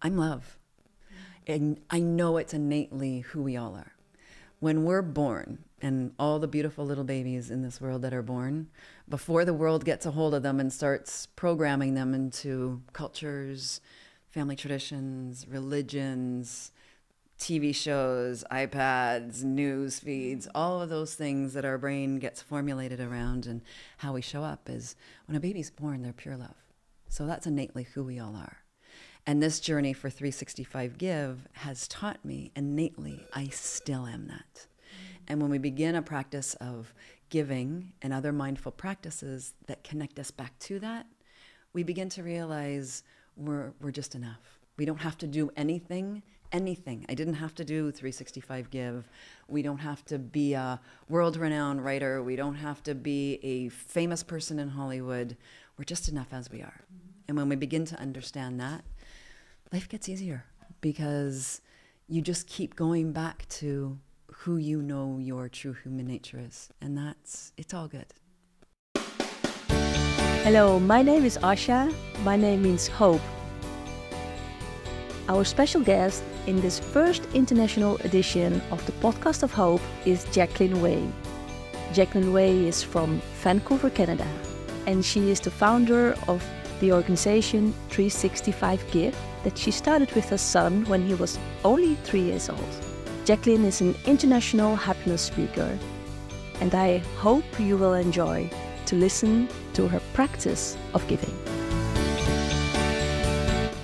I'm love. And I know it's innately who we all are. When we're born, and all the beautiful little babies in this world that are born, before the world gets a hold of them and starts programming them into cultures, family traditions, religions, TV shows, iPads, news feeds, all of those things that our brain gets formulated around and how we show up is when a baby's born, they're pure love. So that's innately who we all are. And this journey for 365 Give has taught me innately I still am that. And when we begin a practice of giving and other mindful practices that connect us back to that, we begin to realize we're, we're just enough. We don't have to do anything, anything. I didn't have to do 365 Give. We don't have to be a world renowned writer. We don't have to be a famous person in Hollywood. We're just enough as we are. And when we begin to understand that, life gets easier because you just keep going back to who you know your true human nature is. And that's, it's all good. Hello, my name is Asha. My name means hope. Our special guest in this first international edition of the Podcast of Hope is Jacqueline Way. Jacqueline Way is from Vancouver, Canada, and she is the founder of the organization 365 Give that she started with her son when he was only three years old. Jacqueline is an international happiness speaker, and I hope you will enjoy to listen to her practice of giving.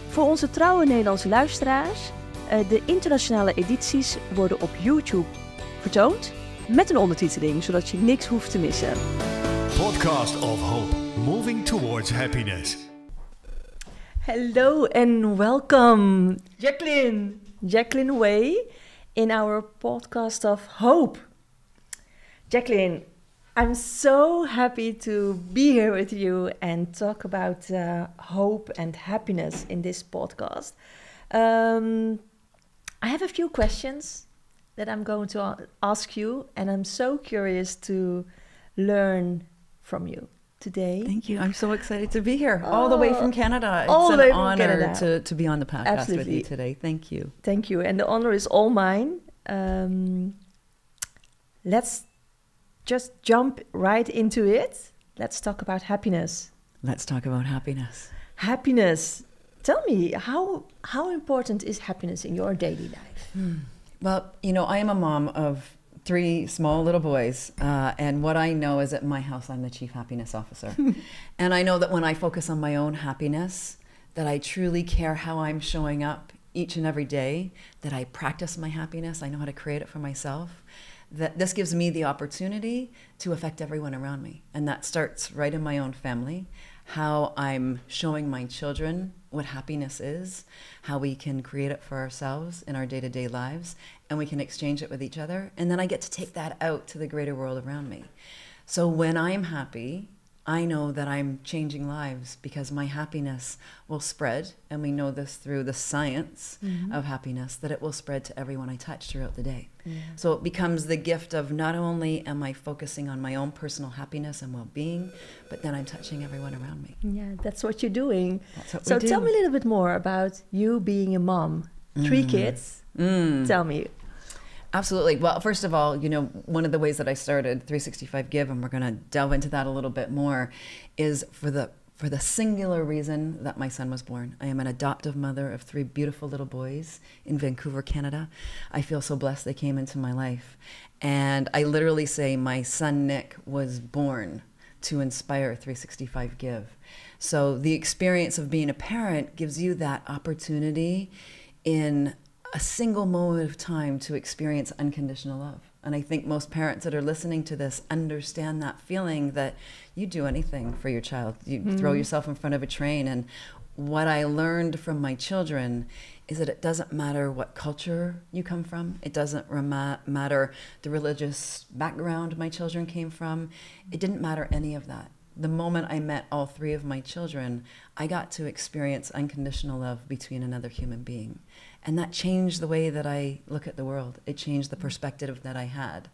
Voor onze trouwe Nederlandse luisteraars, eh, de internationale edities worden op YouTube vertoond met een ondertiteling, zodat je niks hoeft te missen. Podcast of Hope, moving towards happiness. Hello and welcome, Jacqueline. Jacqueline Way. in our podcast of hope. Jacqueline, I'm so happy to be here with you and talk about uh, hope and happiness in this podcast. Um, I have a few questions that I'm going to ask you, and I'm so curious to learn from you today. Thank you. I'm so excited to be here, oh, all the way from oh, Canada. It's all an way honor to, to be on the podcast Absolutely. with you today. Thank you. Thank you. And the honor is all mine. Um, let's just jump right into it. Let's talk about happiness. Let's talk about happiness. Happiness. Tell me, how, how important is happiness in your daily life? Hmm. Well, you know, I am a mom of three small little boys. Uh, and what I know is at my house, I'm the chief happiness officer. and I know that when I focus on my own happiness, that I truly care how I'm showing up each and every day, that I practice my happiness, I know how to create it for myself. That this gives me the opportunity to affect everyone around me. And that starts right in my own family, how I'm showing my children what happiness is, how we can create it for ourselves in our day to day lives, and we can exchange it with each other. And then I get to take that out to the greater world around me. So when I'm happy, I know that I'm changing lives because my happiness will spread. And we know this through the science mm-hmm. of happiness that it will spread to everyone I touch throughout the day. Yeah. So it becomes the gift of not only am I focusing on my own personal happiness and well being, but then I'm touching everyone around me. Yeah, that's what you're doing. What so tell me a little bit more about you being a mom. Three mm. kids. Mm. Tell me, Absolutely. Well, first of all, you know, one of the ways that I started 365 Give, and we're going to delve into that a little bit more, is for the for the singular reason that my son was born. I am an adoptive mother of three beautiful little boys in Vancouver, Canada. I feel so blessed they came into my life. And I literally say my son Nick was born to inspire 365 Give. So the experience of being a parent gives you that opportunity in a single moment of time to experience unconditional love. And I think most parents that are listening to this understand that feeling that you do anything for your child. You mm-hmm. throw yourself in front of a train. And what I learned from my children is that it doesn't matter what culture you come from, it doesn't rem- matter the religious background my children came from, it didn't matter any of that. The moment I met all three of my children, I got to experience unconditional love between another human being. And that changed the way that I look at the world. It changed the perspective that I had.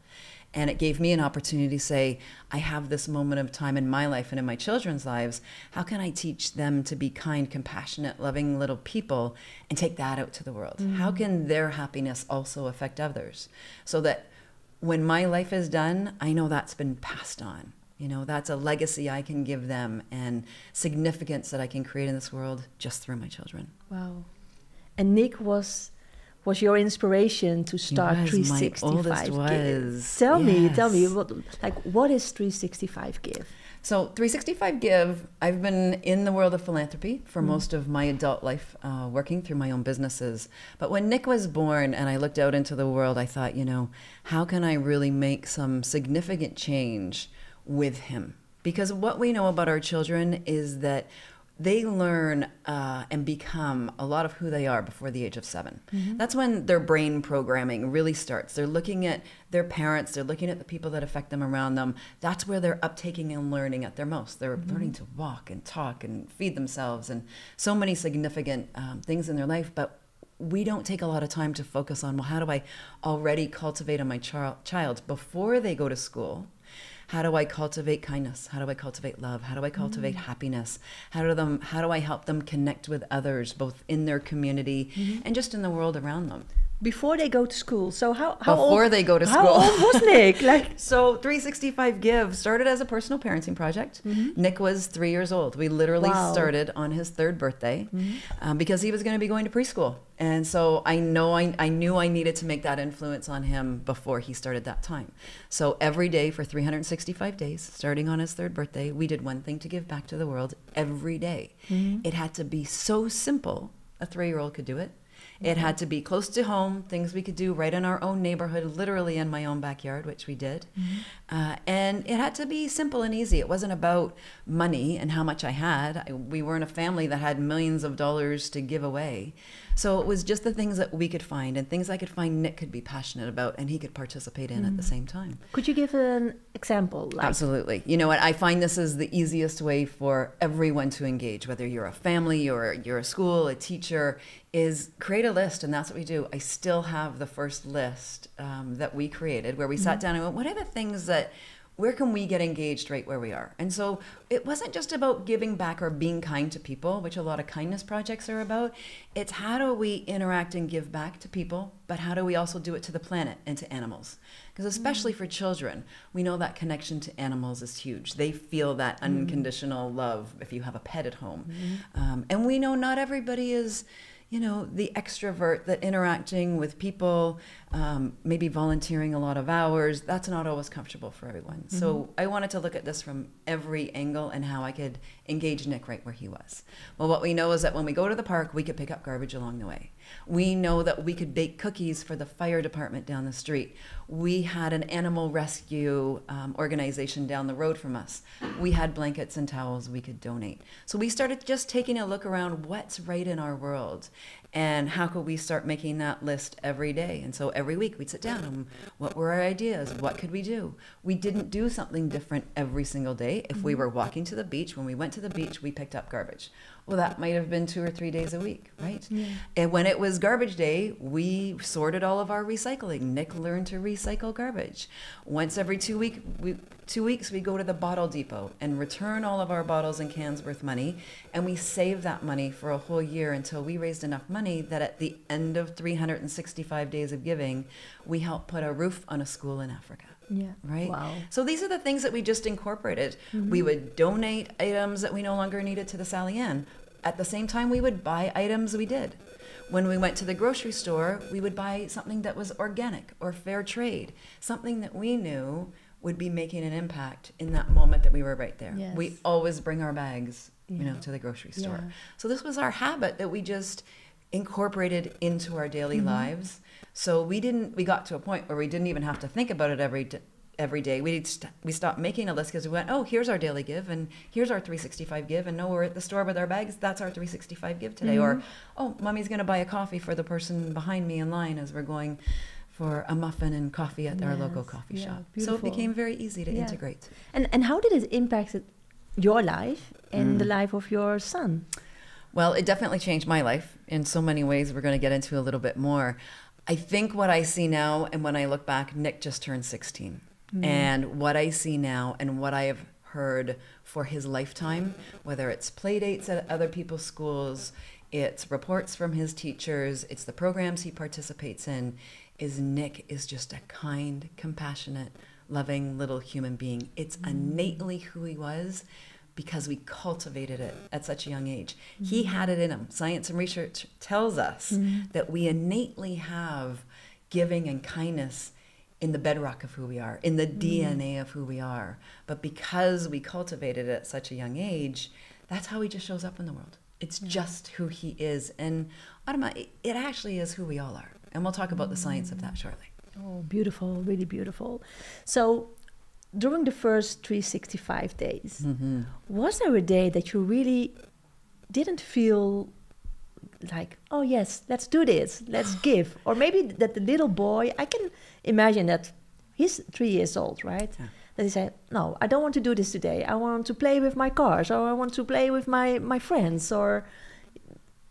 And it gave me an opportunity to say, I have this moment of time in my life and in my children's lives. How can I teach them to be kind, compassionate, loving little people and take that out to the world? Mm-hmm. How can their happiness also affect others? So that when my life is done, I know that's been passed on. You know, that's a legacy I can give them and significance that I can create in this world just through my children. Wow. And Nick was was your inspiration to start was, my 365 oldest Give. Tell me, tell me what like what is 365 Give? So, 365 Give, I've been in the world of philanthropy for most of my adult life, uh, working through my own businesses. But when Nick was born and I looked out into the world, I thought, you know, how can I really make some significant change with him? Because what we know about our children is that they learn uh, and become a lot of who they are before the age of 7 That's when their brain programming really starts. They're looking at their parents, they're looking at the people that affect them around them. That's where they're uptaking and learning at their most. They're learning to walk and talk and feed themselves and so many significant um, things in their life. But we don't take a lot of time to focus on well, how do I already cultivate on my char- child before they go to school? How do I cultivate kindness? How do I cultivate love? How do I cultivate mm. happiness? How do them how do I help them connect with others both in their community mm-hmm. and just in the world around them? Before they go to school. So how how Before old, they go to How school. old was Nick? Like So 365 Give started as a personal parenting project. Mm-hmm. Nick was three years old. We literally Wow. started on his third birthday mm-hmm. um, because he was going to be going to preschool. And so I know I, I knew I needed to make that influence on him before he started that time. So every day for 365 days, starting on his third birthday, we did one thing to give back to the world every day. Mm-hmm. It had to be so simple, a three year old could do it. It had to be close to home, things we could do right in our own neighborhood, literally in my own backyard, which we did. Uh, and it had to be simple and easy. It wasn't about money and how much I had. I, we weren't a family that had millions of dollars to give away. So it was just the things that we could find and things I could find Nick could be passionate about and he could participate in at the same time. could you give an example? Like Absolutely. You know what? I find this is the easiest way for everyone to engage, whether you're a family or you're a school, a teacher, is create a list. And that's what we do. I still have the first list um, that we created where we sat down and went, what are the things that where can we get engaged right where we are? And so it wasn't just about giving back or being kind to people, which a lot of kindness projects are about. It's how do we interact and give back to people, but how do we also do it to the planet and to animals? Because mm-hmm. especially for children, we know that connection to animals is huge. They feel that mm-hmm. unconditional love if you have a pet at home. Mm-hmm. Um, and we know not everybody is you know, the extrovert that interacting with people, um, maybe volunteering a lot of hours, that's not always comfortable for everyone. So I wanted to look at this from every angle and how I could engage Nick right where he was. Well, what we know is that when we go to the park, we could pick up garbage along the way. We know that we could bake cookies for the fire department down the street. We had an animal rescue um, organization down the road from us. We had blankets and towels we could donate. So we started just taking a look around what's right in our world and how could we start making that list every day. And so every week we'd sit down and what were our ideas? What could we do? We didn't do something different every single day. If we were walking to the beach, when we went to the beach, we picked up garbage. Well, that might have been two or three days a week, right? And when it was garbage day, we sorted all of our recycling. Nick learned to recycle garbage. Once every two week, we, two weeks, we go to the bottle depot and return all of our bottles and cans worth money, and we save that money for a whole year until we raised enough money that at the end of 365 days of giving, we helped put a roof on a school in Africa Yeah. right? Wow. So these are the things that we just incorporated. We mm-hmm. would donate items that we no longer needed to the Sally Ann. At the same time, we would buy items we did. When we went to the grocery store, we would buy something that was organic or fair trade, something that we knew would be making an impact in that moment that we were right there. Yes. We always bring our bags, you know, to the grocery store. Yeah. So this was our habit that we just incorporated into our daily Mm-hmm. lives. So we didn't. We got to a point where we didn't even have to think about it every d- every day. We st- we stopped making a list because we went, oh, here's our daily give, and here's our 365 give, and no, we're at the store with our bags. That's our 365 give today. Or, Mm-hmm. oh, mommy's going to buy a coffee for the person behind me in line as we're going for a muffin and coffee at our local coffee Yeah, shop. So it became very easy to Yeah. integrate. And and how did it impact your life and Mm. the life of your son? Well, it definitely changed my life in so many ways. We're going to get into a little bit more. I think what I see now, and when I look back, Nick just turned 16. Mm-hmm. And what I see now and what I have heard for his lifetime, whether it's play dates at other people's schools, it's reports from his teachers, it's the programs he participates in, is Nick is just a kind, compassionate, loving little human being. It's mm-hmm. innately who he was because we cultivated it at such a young age. He mm-hmm. had it in him. Science and research tells us that we innately have giving and kindness in the bedrock of who we are, in the DNA of who we are. But because we cultivated it at such a young age, that's how he just shows up in the world. It's just who he is. And Adama, it- it actually is who we all are. And we'll talk about the science of that shortly. Oh, beautiful, really beautiful. So, during the first 365 days, Mm-hmm. was there a day that you really didn't feel like, oh, yes, let's do this, let's give? Or maybe that the little boy, I can imagine that he's three years old, right? Yeah. That he said, no, I don't want to do this today. I want to play with my cars, or I want to play with my, my friends, or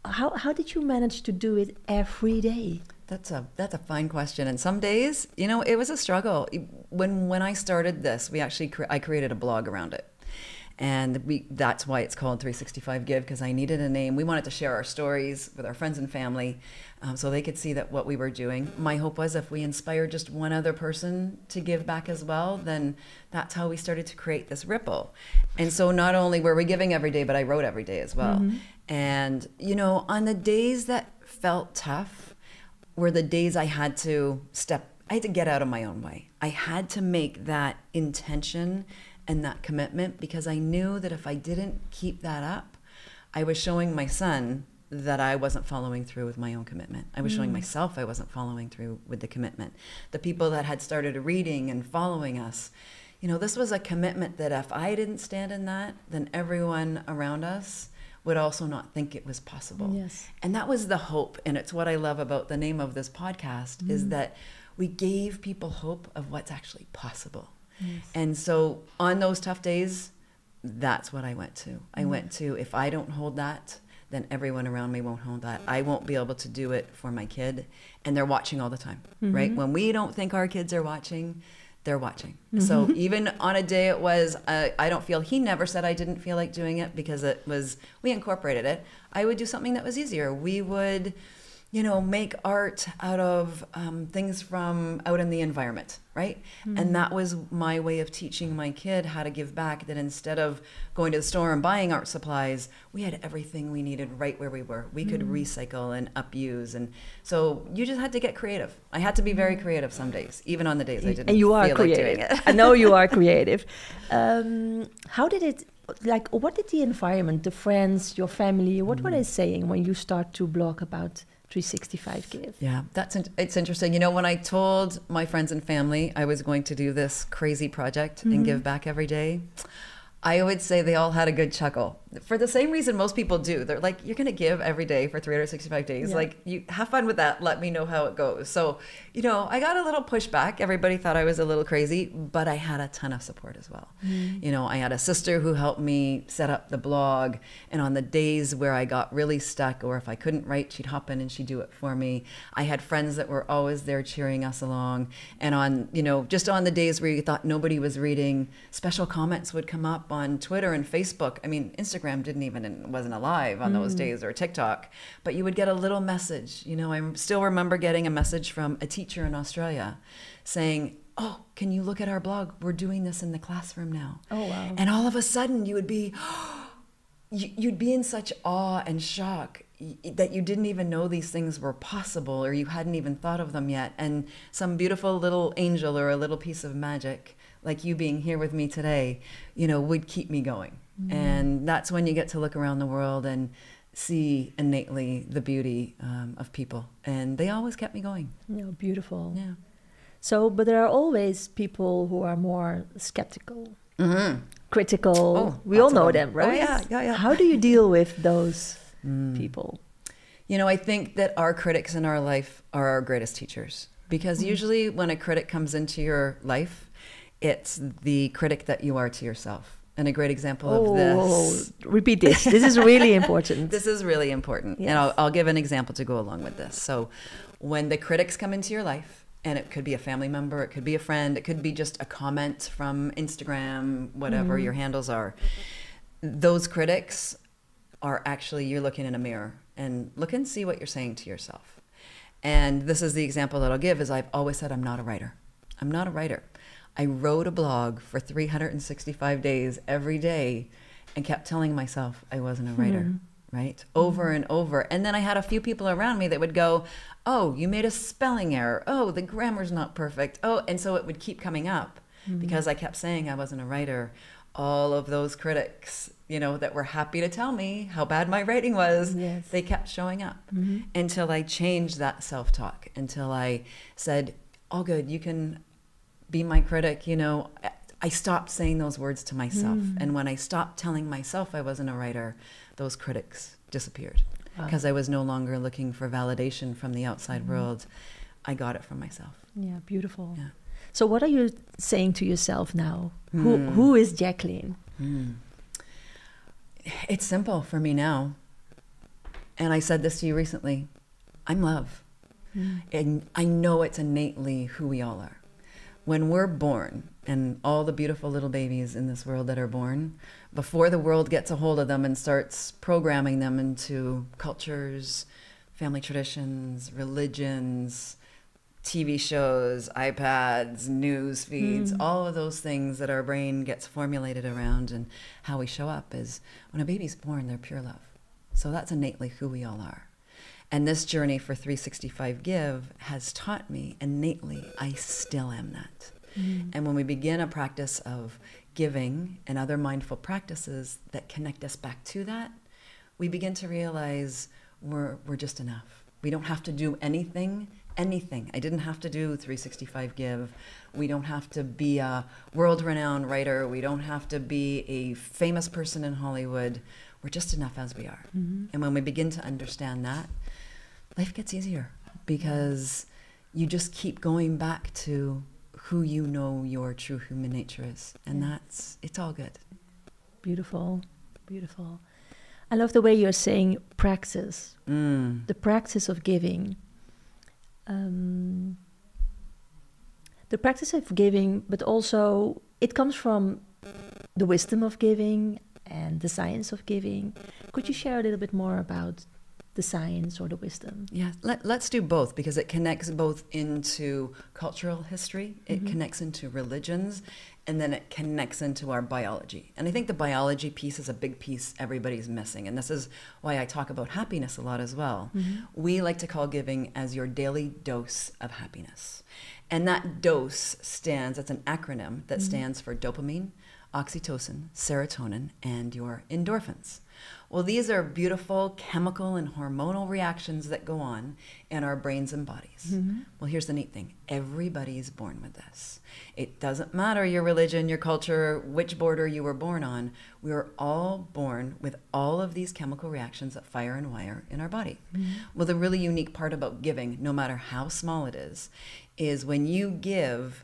how, how did you manage to do it every day? That's a that's a fine question. And some days, you know, it was a struggle. When when I started this, we actually cre- I created a blog around it, and we that's why it's called 365 Give because I needed a name. We wanted to share our stories with our friends and family, um, so they could see that what we were doing. My hope was if we inspired just one other person to give back as well, then that's how we started to create this ripple. And so not only were we giving every day, but I wrote every day as well. And you know, on the days that felt tough were the days I had to step, I had to get out of my own way. I had to make that intention and that commitment because I knew that if I didn't keep that up, I was showing my son that I wasn't following through with my own commitment. I was showing mm. myself I wasn't following through with the commitment. The people that had started reading and following us, you know, this was a commitment that if I didn't stand in that, then everyone around us would also not think it was possible. Yes. And that was the hope. And it's what I love about the name of this podcast is mm. that we gave people hope of what's actually possible. And so on those tough days, that's what I went to. I went mm. to, if I don't hold that, then everyone around me won't hold that. I won't be able to do it for my kid. And they're watching all the time, right? Mm-hmm. When we don't think our kids are watching, they're watching. So mm-hmm. even on a day it was, uh, I don't feel, he never said I didn't feel like doing it because it was, we incorporated it. I would do something that was easier. We would, you know, make art out of um, things from out in the environment, right? And that was my way of teaching my kid how to give back. That instead of going to the store and buying art supplies, we had everything we needed right where we were. We could recycle and upuse, and so you just had to get creative. I had to be very creative some days, even on the days I didn't. and you are creative. Like. I know you are creative. Um, how did it? Like, what did the environment, the friends, your family, what Mm. were they saying when you start to blog about 365 Give? Yeah, that's in- it's interesting. You know, when I told my friends and family I was going to do this crazy project and mm-hmm. give back every day, I would say they all had a good chuckle for the same reason most people do. They're like, "You're going to give every day for 365 days. Yeah. Like, you have fun with that. Let me know how it goes." So, you know, I got a little pushback. Everybody thought I was a little crazy, but I had a ton of support as well. Mm-hmm. You know, I had a sister who helped me set up the blog, and on the days where I got really stuck or if I couldn't write, she'd hop in and she'd do it for me. I had friends that were always there cheering us along, and on you know just on the days where you thought nobody was reading, special comments would come up on Twitter and Facebook. I mean, Instagram didn't even and wasn't alive on those mm. days or TikTok, but you would get a little message. You know, I still remember getting a message from a teacher in Australia saying. Oh, can you look at our blog? We're doing this in the classroom now. Oh, wow. And all of a sudden, you would be, you- you'd be in such awe and shock that you didn't even know these things were possible or you hadn't even thought of them yet. And some beautiful little angel or a little piece of magic, like you being here with me today, you know, would keep me going. And that's when you get to look around the world and see innately the beauty um, of people. And they always kept me going. Know, beautiful. Yeah. So, but there are always people who are more skeptical, Mm-hmm. critical. Oh, we all know them. them, Oh, right? yeah, yeah, yeah. How do you deal with those Mm. people? You know, I think that our critics in our life are our greatest teachers because usually when a critic comes into your life, it's the critic that you are to yourself. And a great example of oh, this. Oh, repeat this. This is really important. This is really important. Yes. And I'll, I'll give an example to go along with this. So, when the critics come into your life, And it could be a family member, it could be a friend, it could be just a comment from Instagram, whatever mm-hmm. your handles are. Those critics are actually, you're looking in a mirror and look and see what you're saying to yourself. And this is the example that I'll give is I've always said I'm not a writer. I'm not a writer. I wrote a blog for 365 days every day and kept telling myself I wasn't a writer, hmm. right? Over and over. And then I had a few people around me that would go, Oh, you made a spelling error. Oh, the grammar's not perfect. Oh, and so it would keep coming up hmm. because I kept saying I wasn't a writer. All of those critics, you know, that were happy to tell me how bad my writing was, Yes. they kept showing up mm-hmm. until I changed that self talk, until I said, All good, you can be my critic, you know. I stopped saying those words to myself. Mm. And when I stopped telling myself I wasn't a writer, those critics disappeared because I was no longer looking for validation from the outside mm. world. I got it from myself. Yeah, beautiful. Yeah. So, what are you saying to yourself now? Who hmm. Who is Jacqueline? Hmm. It's simple for me now. And I said this to you recently I'm love. Hmm. And I know it's innately who we all are. When we're born, and all the beautiful little babies in this world that are born, before the world gets a hold of them and starts programming them into cultures, family traditions, religions, TV shows, iPads, news feeds, hmm. all of those things that our brain gets formulated around and how we show up is when a baby's born, they're pure love. So that's innately who we all are. And this journey for 365 Give has taught me innately I still am that. Mm-hmm. And when we begin a practice of giving and other mindful practices that connect us back to that, we begin to realize we're, we're just enough. We don't have to do anything, anything. I didn't have to do 365 Give. We don't have to be a world renowned writer. We don't have to be a famous person in Hollywood. We're just enough as we are. Mm-hmm. And when we begin to understand that, life gets easier because you just keep going back to who you know your true human nature is. And that's, it's all good. Beautiful, beautiful. I love the way you're saying practice, Mm. the practice of giving. Um, the practice of giving, but also it comes from the wisdom of giving and the science of giving. Could you share a little bit more about the science or the wisdom? Yeah, let, let's do both because it connects both into cultural history, it mm-hmm. connects into religions, and then it connects into our biology. And I think the biology piece is a big piece everybody's missing. And this is why I talk about happiness a lot as well. Mm-hmm. We like to call giving as your daily dose of happiness. And that dose stands, it's an acronym that mm-hmm. stands for dopamine, oxytocin, serotonin, and your endorphins. Well, these are beautiful chemical and hormonal reactions that go on in our brains and bodies. Mm-hmm. Well, here's the neat thing everybody's born with this. It doesn't matter your religion, your culture, which border you were born on, we are all born with all of these chemical reactions that fire and wire in our body. Mm-hmm. Well, the really unique part about giving, no matter how small it is, is when you give,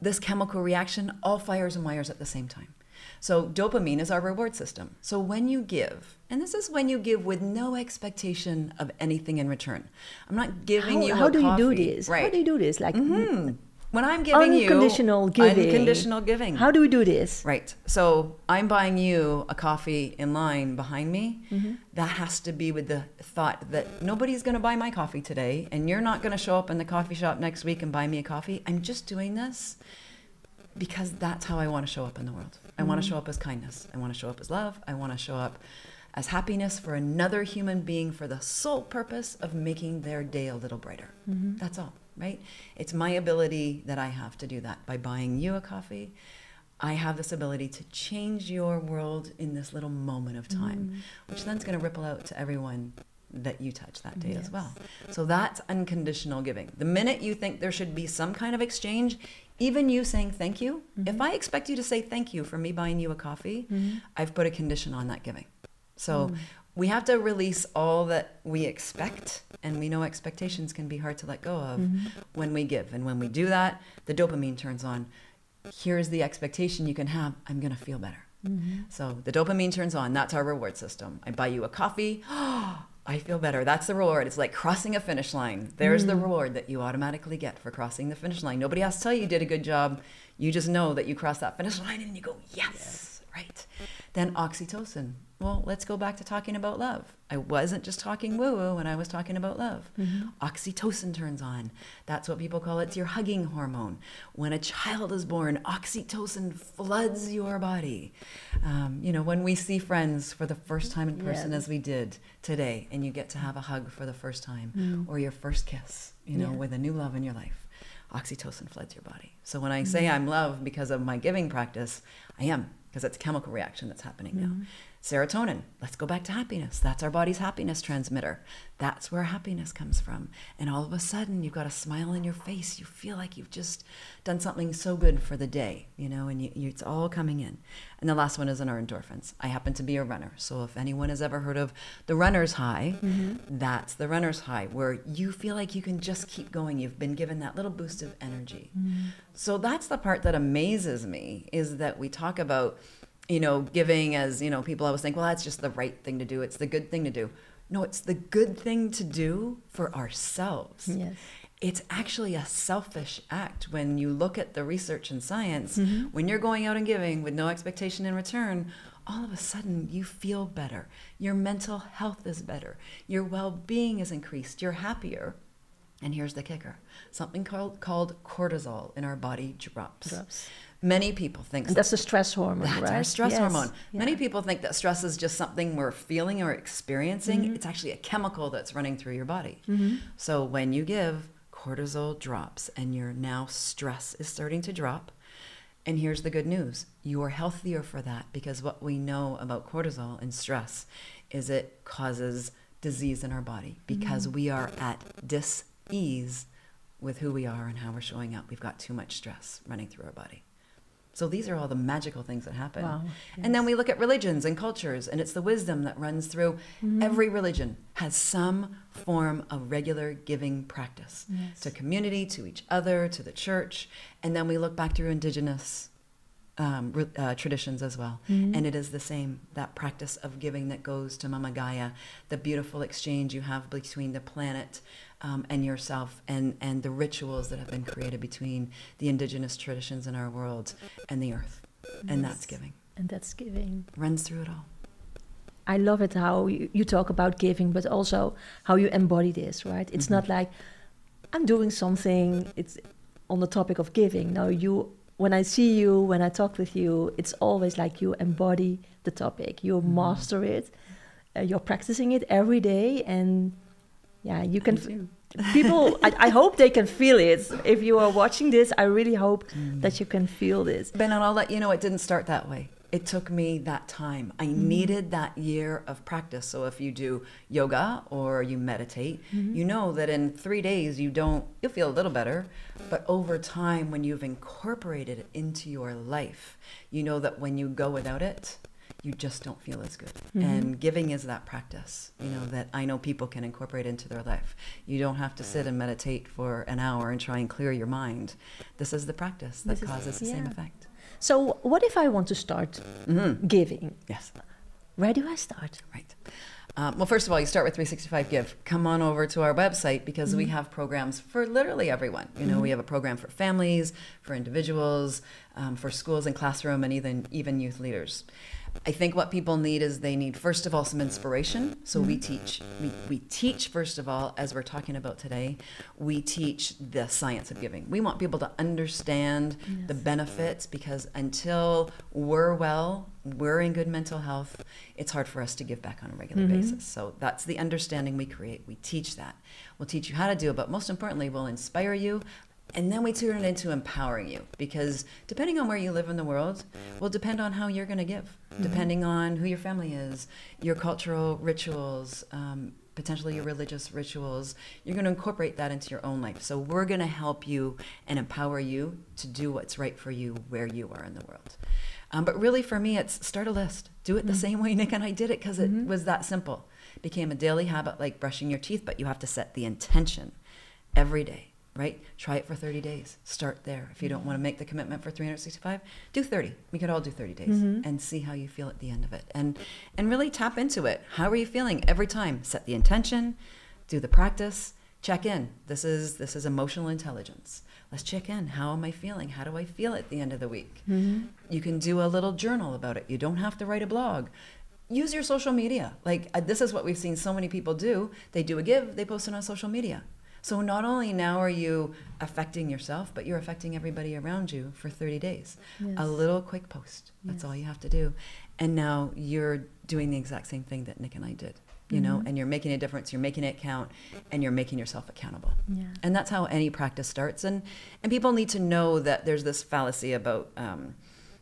this chemical reaction all fires and wires at the same time. So dopamine is our reward system. So when you give, and this is when you give with no expectation of anything in return. I'm not giving How, you how do you do this? Right. How do you do this? Like Hmm. When I'm giving you unconditional giving. unconditional giving. How do we do this? Right. So I'm buying you a coffee in line behind me. Mm-hmm. That has to be with the thought that nobody's going to buy my coffee today, and you're not going to show up in the coffee shop next week and buy me a coffee. I'm just doing this because that's how I want to show up in the world. I want to mm-hmm. show up as kindness. I want to show up as love. I want to show up as happiness for another human being for the sole purpose of making their day a little brighter. Mm-hmm. That's all, right? It's my ability that I have to do that by buying you a coffee. I have this ability to change your world in this little moment of time, mm-hmm. which then's going to ripple out to everyone that you touch that day as well. So that's unconditional giving. The minute you think there should be some kind of exchange, even you saying thank you, if mm-hmm. I expect you to say thank you for me buying you a coffee, mm-hmm. I've put a condition on that giving. So mm. we have to release all that we expect, and we know expectations can be hard to let go of mm-hmm. when we give. And when we do that, the dopamine turns on. Here's the expectation you can have I'm going to feel better. So the dopamine turns on. That's our reward system. I buy you a coffee. Oh, I feel better. That's the reward. It's like crossing a finish line. There's the mm. reward that you automatically get for crossing the finish line. Nobody has to tell you you did a good job. You just know that you crossed that finish line and you go, yes, right. Then oxytocin. Well, let's go back to talking about love. I wasn't just talking woo woo when I was talking about love. Mm-hmm. Oxytocin turns on. That's what people call it. It's your hugging hormone. When a child is born, oxytocin floods your body. Um, you know, when we see friends for the first time in person, Yes. as we did today, and you get to have a hug for the first time, mm. or your first kiss, you know, Yeah. with a new love in your life, oxytocin floods your body. So when I mm-hmm. say I'm love because of my giving practice, I am, because it's a chemical reaction that's happening now. Mm-hmm. Serotonin, let's go back to happiness. That's our body's happiness transmitter. That's where happiness comes from. And all of a sudden, you've got a smile in your face. You feel like you've just done something so good for the day, you know, and you, you, it's all coming in. And the last one is in our endorphins. I happen to be a runner. So if anyone has ever heard of the runner's high, mm-hmm. that's the runner's high, where you feel like you can just keep going. You've been given that little boost of energy. Mm-hmm. So that's the part that amazes me is that we talk about you know, giving as, you know, people always think, well, that's just the right thing to do. It's the good thing to do. No, it's the good thing to do for ourselves. Yes. It's actually a selfish act when you look at the research and science. Mm-hmm. When you're going out and giving with no expectation in return, all of a sudden you feel better. Your mental health is better. Your well being is increased. You're happier. And here's the kicker something called, called cortisol in our body drops. Drops. Many people think And that's the stress hormone, that's right? our stress Yes. hormone. Many people think that stress is just something we're feeling or experiencing. Mm-hmm. It's actually a chemical that's running through your body. So when you give, cortisol drops and your now stress is starting to drop. And here's the good news you're healthier for that because what we know about cortisol and stress is it causes disease in our body because Mm-hmm. we are at dis ease with who we are and how we're showing up. We've got too much stress running through our body. So these are all the magical things that happen. Wow, And then we look at religions and cultures, and it's the wisdom that runs through Mm-hmm. every religion has some form of regular giving practice Yes. to community, to each other, to the church. And then we look back through indigenous um, uh, traditions as well. Mm-hmm. And it is the same that practice of giving that goes to Mama Gaia, the beautiful exchange you have between the planet um, and yourself, and, and the rituals that have been created between the indigenous traditions in our world and the earth. And that's giving. And that's giving. Runs through it all. I love it how you, you talk about giving, but also how you embody this, right? It's Mm-hmm. not like I'm doing something, it's on the topic of giving. No, you, when I see you, when I talk with you, it's always like you embody the topic, you Mm-hmm. master it, uh, you're practicing it every day, and yeah, you can. People, I, I hope they can feel it. If you are watching this, I really hope Mm. that you can feel this. Ben, and I'll let you know it didn't start that way. It took me that time. I needed that year of practice. So if you do yoga or you meditate, you know that in three days you don't, you'll feel a little better. But over time, when you've incorporated it into your life, you know that when you go without it, you just don't feel as good. And giving is that practice, you know, that I know people can incorporate into their life. You don't have to sit and meditate for an hour and try and clear your mind. This is the practice that This is- causes the same effect. So, what if I want to start Mm-hmm. giving? Yes, Where do I start? right. Um, well, first of all, you start with 365 Give. Come on over to our website because we have programs for literally everyone. You know, we have a program for families, for individuals, um, for schools and classroom, and even even youth leaders. I think what people need is they need first of all some inspiration. So we mm-hmm. teach we, we teach first of all as we're talking about today, we teach the science of giving. We want people to understand the benefits because until we're well, we're in good mental health, it's hard for us to give back on a regular mm-hmm. basis. So that's the understanding we create. We teach that. We'll teach you how to do it, but most importantly, we'll inspire you and then we turn it into empowering you because depending on where you live in the world will depend on how you're going to give, depending on who your family is, your cultural rituals, um, potentially your religious rituals. You're going to incorporate that into your own life. So we're going to help you and empower you to do what's right for you where you are in the world. Um, but really, for me, it's start a list. Do it the same way Nick and I did it because it was that simple. Became a daily habit like brushing your teeth, but you have to set the intention every day right? Try it for 30 days. Start there. If you don't want to mm-hmm. make the commitment for 365, do 30. We could all do 30 days mm-hmm. and see how you feel at the end of it. And and really tap into it. How are you feeling every time? Set the intention, do the practice, check in. This is this is emotional intelligence. Let's check in. How am I feeling? How do I feel at the end of the week? Mm-hmm. You can do a little journal about it. You don't have to write a blog use your social media. Like uh, this is what we've seen so many people do. They do a give, they post it on social media. So not only now are you affecting yourself, but you're affecting everybody around you for 30 days. Yes. A little quick post. That's all you have to do. And now you're doing the exact same thing that Nick and I did. You know, and you're making a difference, you're making it count, and you're making yourself accountable. Yeah. And that's how any practice starts. And and people need to know that there's this fallacy about um,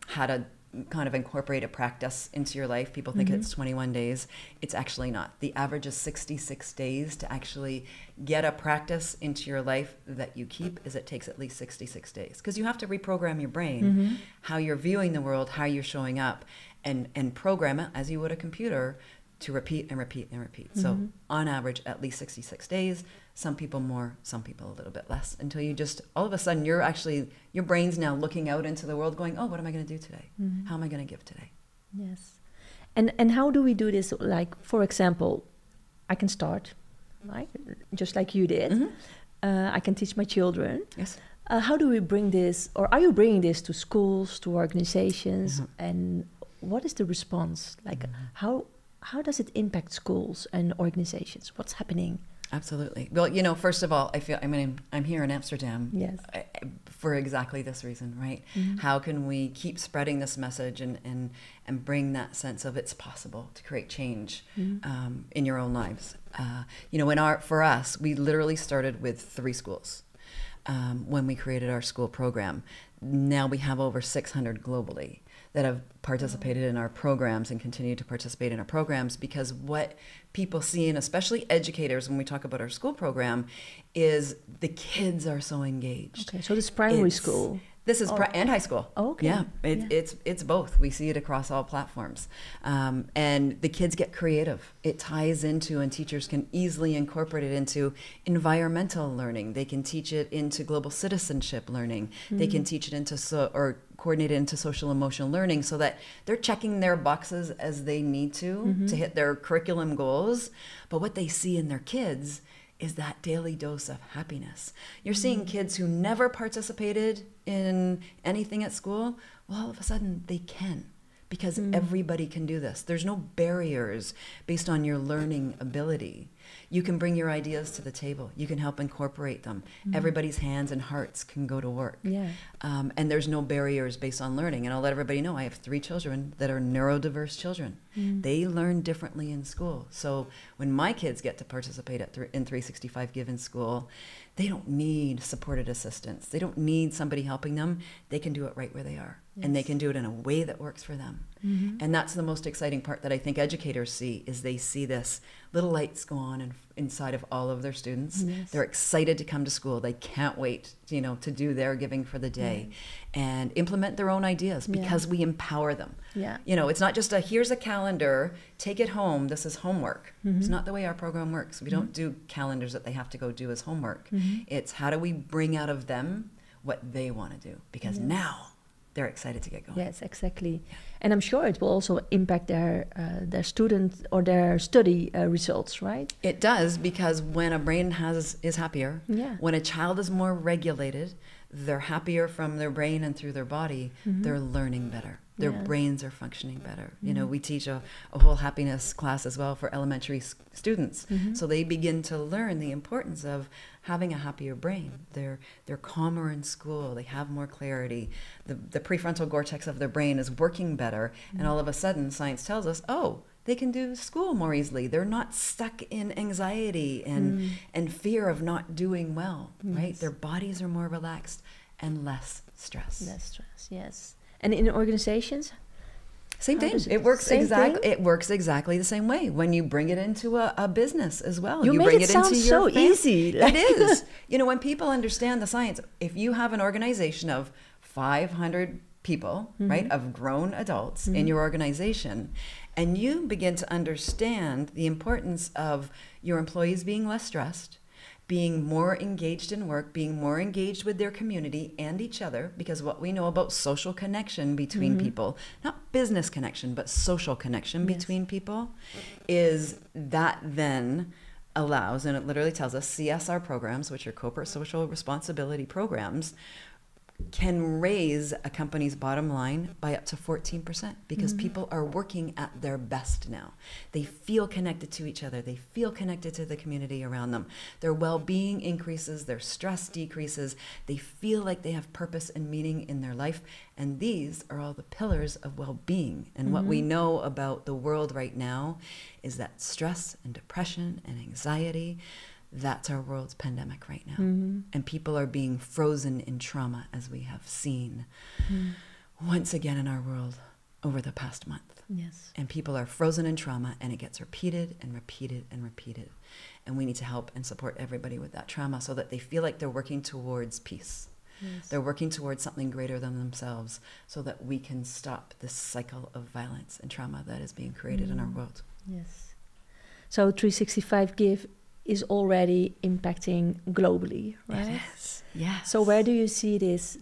how to kind of incorporate a practice into your life. People think mm-hmm. it's 21 days. It's actually not. The average is 66 days to actually get a practice into your life that you keep is it takes at least 66 days because you have to reprogram your brain mm-hmm. how you're viewing the world, how you're showing up and and program it as you would a computer to repeat and repeat and repeat. So mm-hmm. on average at least 66 days. Some people more, some people a little bit less until you just all of a sudden you're actually your brain's now looking out into the world going, "Oh, what am I going to do today? How am I going to give today?" Yes. And and how do we do this? Like, for example, I can start, right? Just like you did. Mhm. Uh, I can teach my children. Yes. Uh, how do we bring this, or are you bringing this to schools, to organizations, Mhm. and what is the response? Like, how how does it impact schools and organizations? What's happening? Absolutely. Well, you know, first of all, I feel I mean I'm here in Amsterdam. Yes. For exactly this reason, right? Mm-hmm. How can we keep spreading this message and and and bring that sense of it's possible to create change Mm-hmm. um, in your own lives? Uh, you know, in our for us, we literally started with three schools um, when we created our school program. Now we have over 600 globally that have participated in our programs and continue to participate in our programs because what people see, and especially educators, when we talk about our school program, is the kids are so engaged. Okay, so this primary It's- school. This is Oh. pri- and high school. Okay, Yeah, it, yeah. it's it's both. We see it across all platforms, um, and the kids get creative. It ties into, and teachers can easily incorporate it into environmental learning. They can teach it into global citizenship learning. They Mm. can teach it into so or coordinate it into social emotional learning, so that they're checking their boxes as they need to Mm-hmm. to hit their curriculum goals. But what they see in their kids is that daily dose of happiness. You're mm-hmm. seeing kids who never participated in anything at school, well, all of a sudden they can because hmm. everybody can do this. There's no barriers based on your learning ability. You can bring your ideas to the table, you can help incorporate them. Hmm. Everybody's hands and hearts can go to work. Yeah. Um, and there's no barriers based on learning. And I'll let everybody know I have three children that are neurodiverse children. Hmm. They learn differently in school. So when my kids get to participate at th- in 365 Given School, they don't need supported assistance. They don't need somebody helping them. They can do it right where they are. And they can do it in a way that works for them. And that's the most exciting part that I think educators see is they see this little lights go on in, inside of all of their students. Yes. They're excited to come to school. They can't wait, you know, to do their giving for the day and implement their own ideas Yeah. because we empower them. Yeah. You know, it's not just a here's a calendar, take it home, this is homework. Mm-hmm. It's not the way our program works. We don't do calendars that they have to go do as homework. Mm-hmm. It's how do we bring out of them what they want to do because now they're excited to get going. Yes, exactly. And I'm sure it will also impact their uh, their student or their study uh, results, right? It does because when a brain has is happier, Yeah. when a child is more regulated, they're happier from their brain and through their body. They're learning better. Their Yeah. brains are functioning better. You know, mm-hmm. we teach a, a whole happiness class as well for elementary s- students, mm-hmm. so they begin to learn the importance of having a happier brain. They're they're calmer in school. They have more clarity. The the prefrontal cortex of their brain is working better, and mm-hmm. all of a sudden, science tells us, oh they can do school more easily. They're not stuck in anxiety and mm. and fear of not doing well, right? Their bodies are more relaxed and less stress. Less stress, yes. And in organizations, Same thing. It, it- works exactly. thing? It works exactly the same way when you bring it into a, a business as well. You make bring it into your so easy, It is. You know, when people understand the science, if you have an organization of 500 people, Mm-hmm. right, of grown adults in your organization, and you begin to understand the importance of your employees being less stressed being more engaged in work, being more engaged with their community and each other, because what we know about social connection between Mm-hmm. people, not business connection, but social connection Yes. between people, is that then allows, and it literally tells us CSR programs, which are corporate social responsibility programs, can raise a company's bottom line by up to 14% because mm-hmm. people are working at their best now. They feel connected to each other, they feel connected to the community around them. Their well being increases, their stress decreases, they feel like they have purpose and meaning in their life. And these are all the pillars of well being. And what we mm-hmm. know about the world right now is that stress and depression and anxiety. That's our world's pandemic right now. Mm-hmm. And people are being frozen in trauma, as we have seen mm-hmm. once again in our world over the past month. Yes. And people are frozen in trauma, and it gets repeated and repeated and repeated. And we need to help and support everybody with that trauma so that they feel like they're working towards peace. Yes. They're working towards something greater than themselves so that we can stop this cycle of violence and trauma that is being created in our mm. world. Yes. So 365 Give is already impacting globally, right? Yes. Yes. So where do you see this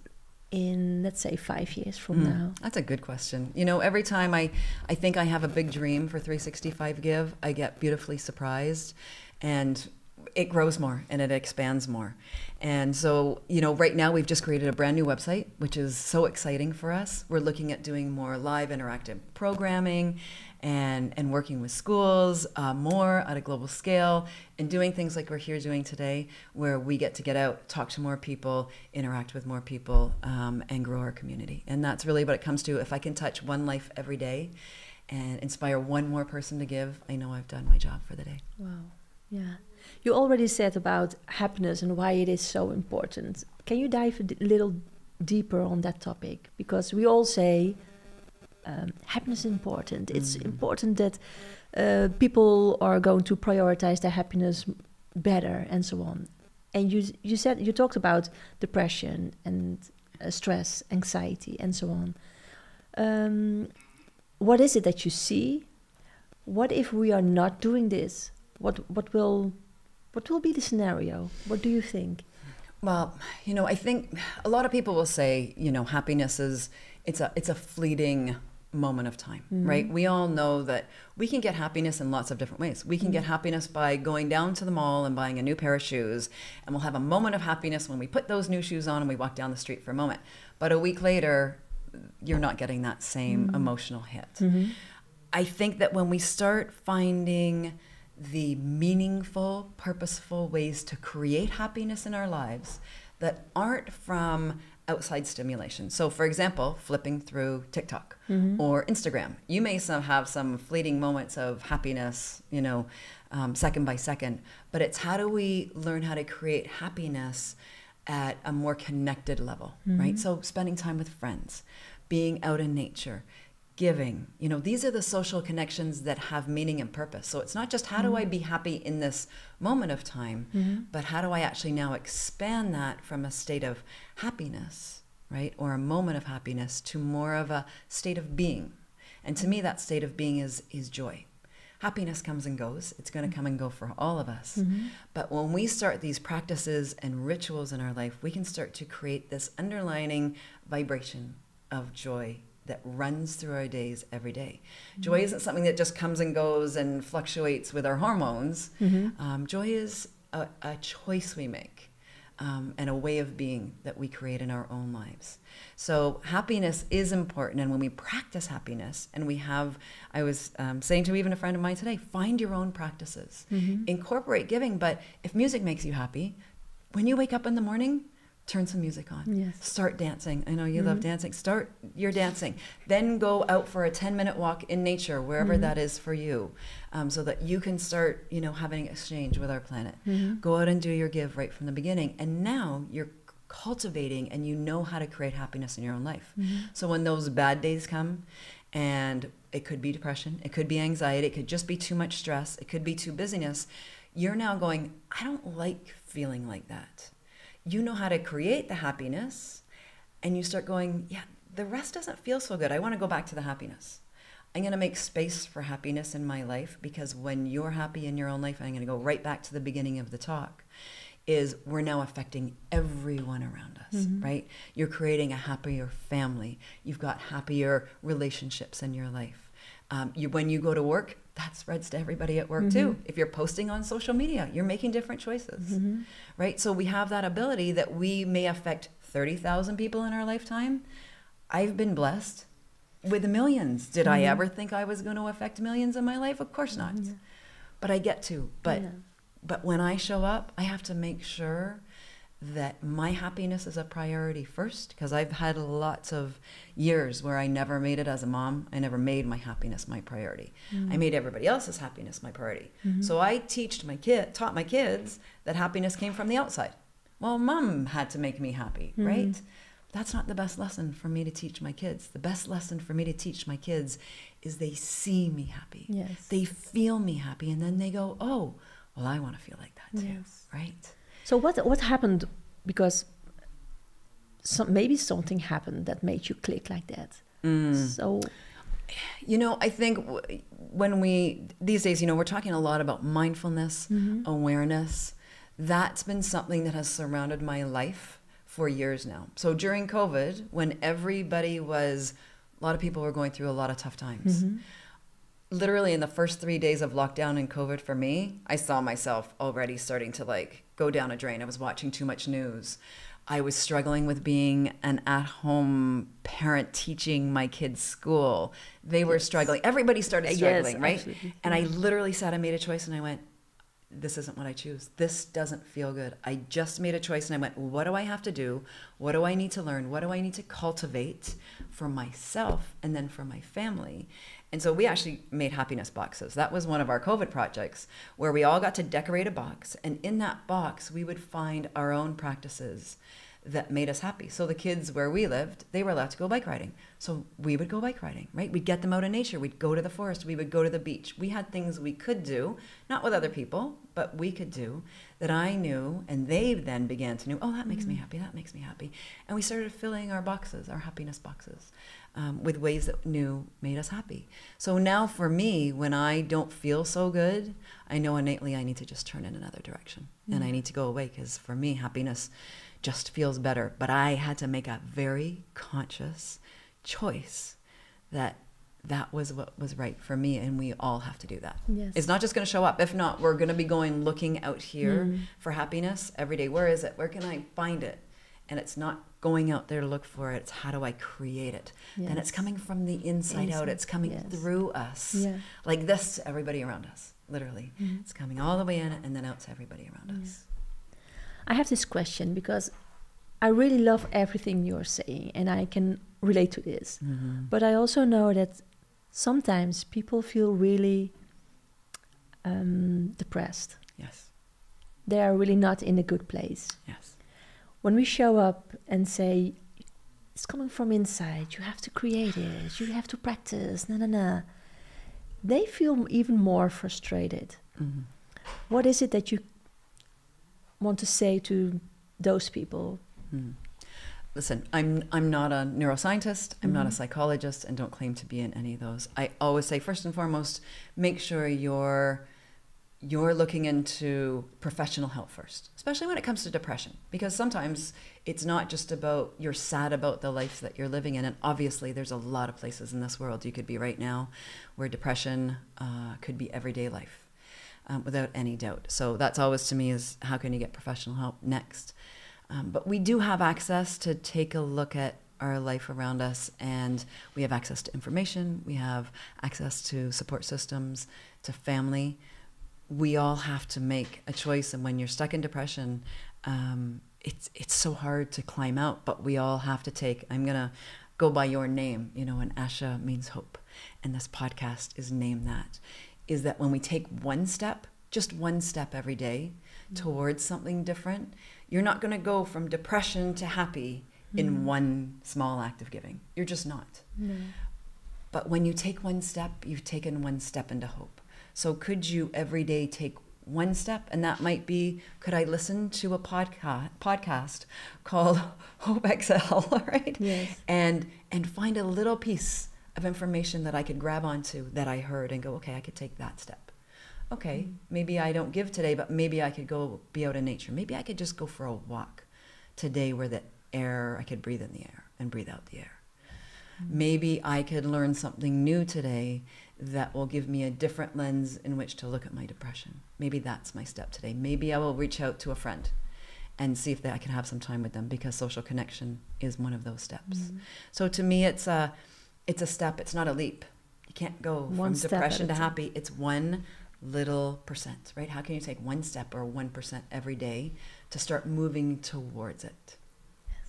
in, let's say, five years from Mm, now? That's a good question. You know, every time I, I think I have a big dream for 365 Give, I get beautifully surprised and it grows more and it expands more. And so, you know, right now we've just created a brand new website, which is so exciting for us. We're looking at doing more live interactive programming and, and working with schools uh, more at a global scale and doing things like we're here doing today, where we get to get out, talk to more people, interact with more people, um, and grow our community. And that's really what it comes to. If I can touch one life every day and inspire one more person to give, I know I've done my job for the day. Wow. Yeah. You already said about happiness and why it is so important. Can you dive a little deeper on that topic? Because we all say um, happiness is important. It's important that uh, people are going to prioritize their happiness better and so on. And you you said you talked about depression and uh, stress, anxiety, and so on. Um, what is it that you see? What if we are not doing this? What what will what will be the scenario? What do you think? Well, you know, I think a lot of people will say, you know, happiness is it's a it's a fleeting moment of time, mm-hmm. right? We all know that we can get happiness in lots of different ways. We can mm-hmm. get happiness by going down to the mall and buying a new pair of shoes, and we'll have a moment of happiness when we put those new shoes on and we walk down the street for a moment. But a week later, you're not getting that same mm-hmm. emotional hit. I think that when we start finding the meaningful, purposeful ways to create happiness in our lives that aren't from outside stimulation. So, for example, flipping through TikTok or Instagram, you may some have some fleeting moments of happiness, you know, um, second by second. But it's how do we learn how to create happiness at a more connected level, right? So, spending time with friends, being out in nature, giving. You know, these are the social connections that have meaning and purpose. So it's not just how do I mm-hmm. be happy in this moment of time, mm-hmm. but how do I actually now expand that from a state of happiness, right? Or a moment of happiness to more of a state of being. And to me that state of being is is joy. Happiness comes and goes. It's going to come and go for all of us. Mm-hmm. But when we start these practices and rituals in our life, we can start to create this underlining vibration of joy that runs through our days every day. Joy isn't something that just comes and goes and fluctuates with our hormones. Um, joy is a, a choice we make um, and a way of being that we create in our own lives. So happiness is important, and when we practice happiness, and we have, I was um, saying to even a friend of mine today, find your own practices, incorporate giving. But if music makes you happy, when you wake up in the morning, turn some music on. Yes. Start dancing. I know you love mm-hmm. dancing. Start your dancing. Then go out for a 10 minute walk in nature, wherever mm-hmm. that is for you, um, so that you can start, you know, having exchange with our planet. Mm-hmm. Go out and do your give right from the beginning. And now you're cultivating and you know how to create happiness in your own life. So when those bad days come, and it could be depression, it could be anxiety, it could just be too much stress, it could be too busyness, you're now going, I don't like feeling like that you know how to create the happiness and you start going, yeah, the rest doesn't feel so good. I want to go back to the happiness. I'm going to make space for happiness in my life because when you're happy in your own life, I'm going to go right back to the beginning of the talk, is we're now affecting everyone around us, mm-hmm. right? You're creating a happier family. You've got happier relationships in your life. Um, you, when you go to work, that spreads to everybody at work too. Mm-hmm. If you're posting on social media, you're making different choices, mm-hmm. right? So we have that ability that we may affect 30,000 people in our lifetime. I've been blessed with millions. Did I mm-hmm. ever think I was going to affect millions in my life? Of course not. But I get to. But Yeah. but when I show up, I have to make sure that my happiness is a priority first because I've had lots of years where I never made it as a mom. I never made my happiness my priority. I mm. made everybody else's happiness my priority. Mm-hmm. So I teached my kid, taught my kids that happiness came from the outside. Well, mom had to make me happy, mm-hmm. right? That's not the best lesson for me to teach my kids. The best lesson for me to teach my kids is they see me happy. Yes. They feel me happy and then they go, "Oh, well I want to feel like that too." Yes. Right? So what what happened? Because some, maybe something happened that made you click like that. Mm. So You know, I think when we these days, you know, we're talking a lot about mindfulness, awareness. That's been something that has surrounded my life for years now. So during COVID, when everybody was a lot of people were going through a lot of tough times. Literally in the first 3 days of lockdown and COVID for me, I saw myself already starting to like go down a drain. I was watching too much news. I was struggling with being an at home parent teaching my kids school. They were struggling. Everybody started Yes, struggling, right? absolutely. And I mm-hmm. literally sat and made a choice and I went, this isn't what I choose. This doesn't feel good. I just made a choice and I went, what do I have to do? What do I need to learn? What do I need to cultivate for myself and then for my family? And so we actually made happiness boxes. That was one of our COVID projects where we all got to decorate a box. And in that box, we would find our own practices that made us happy. So the kids where we lived, they were allowed to go bike riding. So we would go bike riding, right? We'd get them out in nature. We'd go to the forest. We would go to the beach. We had things we could do, not with other people, but we could do that I knew and they then began to know, oh, that makes me mm. happy. That makes me happy. And we started filling our boxes, our happiness boxes, um, with ways that knew made us happy. So now for me, when I don't feel so good, I know innately I need to just turn in another direction and I need to go away because for me, happiness just feels better. But I had to make a very conscious choice that that was what was right for me, and we all have to do that. Yes. It's not just going to show up. If not, we're going to be going looking out here for happiness every day. Where is it? Where can I find it? And it's not going out there to look for it. It's how do I create it? And it's coming from the inside out. It's coming yes. through us, Yeah. like this to everybody around us. Literally, it's coming all the way in and then out to everybody around us. I have this question because I really love everything you're saying and I can relate to this. But I also know that sometimes people feel really um, depressed. Yes, They are really not in a good place. yes, When we show up and say, it's coming from inside, you have to create it, you have to practice, na na na, they feel even more frustrated. Mm-hmm. What is it that you want to say to those people? Listen, I'm I'm not a neuroscientist. I'm not a psychologist, and don't claim to be in any of those. I always say first and foremost, make sure you're you're looking into professional help first, especially when it comes to depression, because sometimes it's not just about you're sad about the life that you're living in, and obviously there's a lot of places in this world you could be right now where depression uh, could be everyday life, um, without any doubt. So that's always to me is how can you get professional help next. Um, but we do have access to take a look at our life around us, and we have access to information, we have access to support systems, to family. We all have to make a choice, and when you're stuck in depression, um, it's it's so hard to climb out. But we all have to take. I'm gonna go by your name, you know, and Asha means hope, and this podcast is named that. Is that when we take one step, just one step every day towards something different, you're not going to go from depression to happy in one small act of giving. You're just not. But when you take one step, you've taken one step into hope. So could you every day take one step? And that might be could I listen to a podcast podcast called Hope XL, right? Yes. And and find a little piece of information that I could grab onto that I heard and go, okay, I could take that step. okay, mm-hmm. maybe I don't give today, but maybe I could go be out in nature. Maybe I could just go for a walk today where the air, I could breathe in the air and breathe out the air. Mm-hmm. Maybe I could learn something new today that will give me a different lens in which to look at my depression. Maybe that's my step today. Maybe I will reach out to a friend and see if they, I can have some time with them because social connection is one of those steps. Mm-hmm. So to me, it's a, it's a step. It's not a leap. You can't go One from depression to happy. It's one little percent, right? How can you take one step or one percent every day to start moving towards it?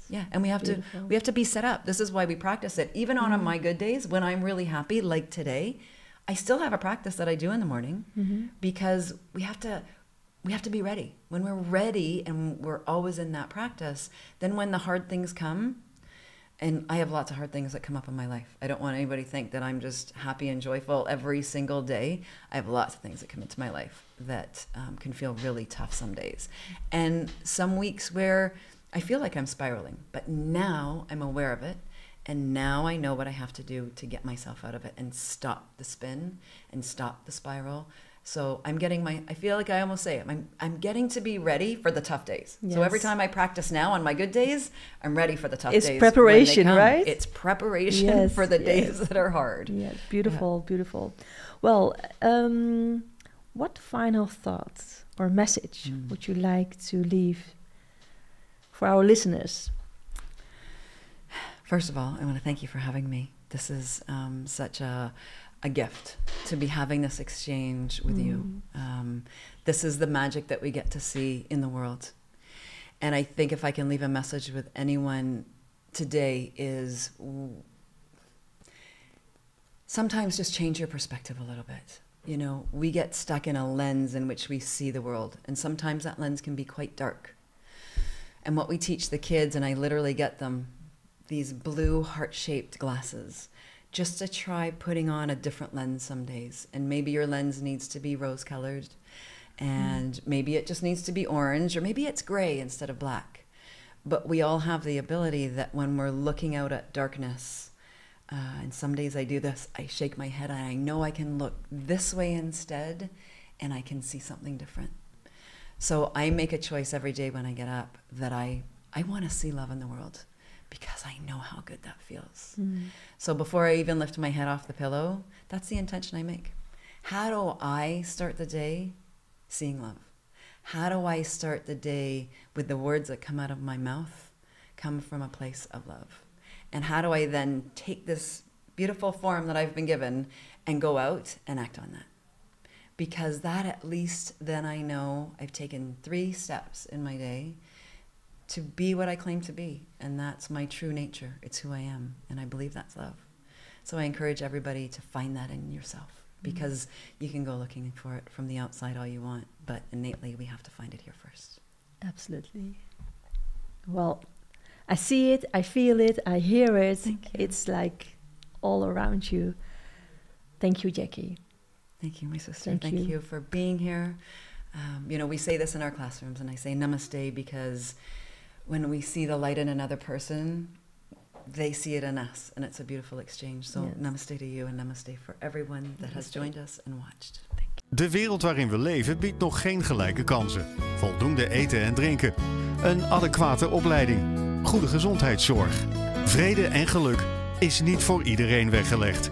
Yeah, and we have Beautiful. to we have to be set up. This is why we practice it. Even on mm-hmm. my good days when I'm really happy, like today, I still have a practice that I do in the morning because we have to we have to be ready. When we're ready and we're always in that practice, then when the hard things come, and I have lots of hard things that come up in my life. I don't want anybody to think that I'm just happy and joyful every single day. I have lots of things that come into my life that um, can feel really tough some days. And some weeks where I feel like I'm spiraling, but now I'm aware of it. And now I know what I have to do to get myself out of it and stop the spin and stop the spiral. So I'm getting my, I feel like I almost say it, I'm, I'm getting to be ready for the tough days. So every time I practice now on my good days, I'm ready for the tough It's days. they preparation, right? It's preparation Yes, for the yes. days that are hard. Yes, beautiful, beautiful. Well, um, what final thoughts or message Mm. would you like to leave for our listeners? First of all, I want to thank you for having me. This is um, such a, a gift to be having this exchange with you. Um, this is the magic that we get to see in the world. And I think if I can leave a message with anyone today is sometimes just change your perspective a little bit. You know, we get stuck in a lens in which we see the world, and sometimes that lens can be quite dark. And what we teach the kids, and I literally get them these blue heart shaped glasses just to try putting on a different lens some days. And maybe your lens needs to be rose colored, and maybe it just needs to be orange, or maybe it's gray instead of black. But we all have the ability that when we're looking out at darkness, uh, and some days I do this, I shake my head and I know I can look this way instead, and I can see something different. So I make a choice every day when I get up that I, I want to see love in the world because I know how good that feels. Mm. So before I even lift my head off the pillow, that's the intention I make. How do I start the day seeing love? How do I start the day with the words that come out of my mouth come from a place of love? And how do I then take this beautiful form that I've been given and go out and act on that? Because that at least then I know I've taken three steps in my day to be what I claim to be. And that's my true nature. It's who I am. And I believe that's love. So I encourage everybody to find that in yourself because you can go looking for it from the outside all you want, but innately we have to find it here first. Absolutely. Well, I see it, I feel it, I hear it. It's like all around you. Thank you, Jackie. Thank you, my sister. Thank Thank, you. you. for being here. Um, you know, we say this in our classrooms, and I say namaste because when we see the light in another person, they see it in us, and it's a beautiful exchange. So, Yes. namaste to you, and namaste for everyone that has joined us and watched. Thank you. De wereld waarin we leven biedt nog geen gelijke kansen. Voldoende eten en drinken. Een adequate opleiding. Goede gezondheidszorg. Vrede en geluk is niet voor iedereen weggelegd.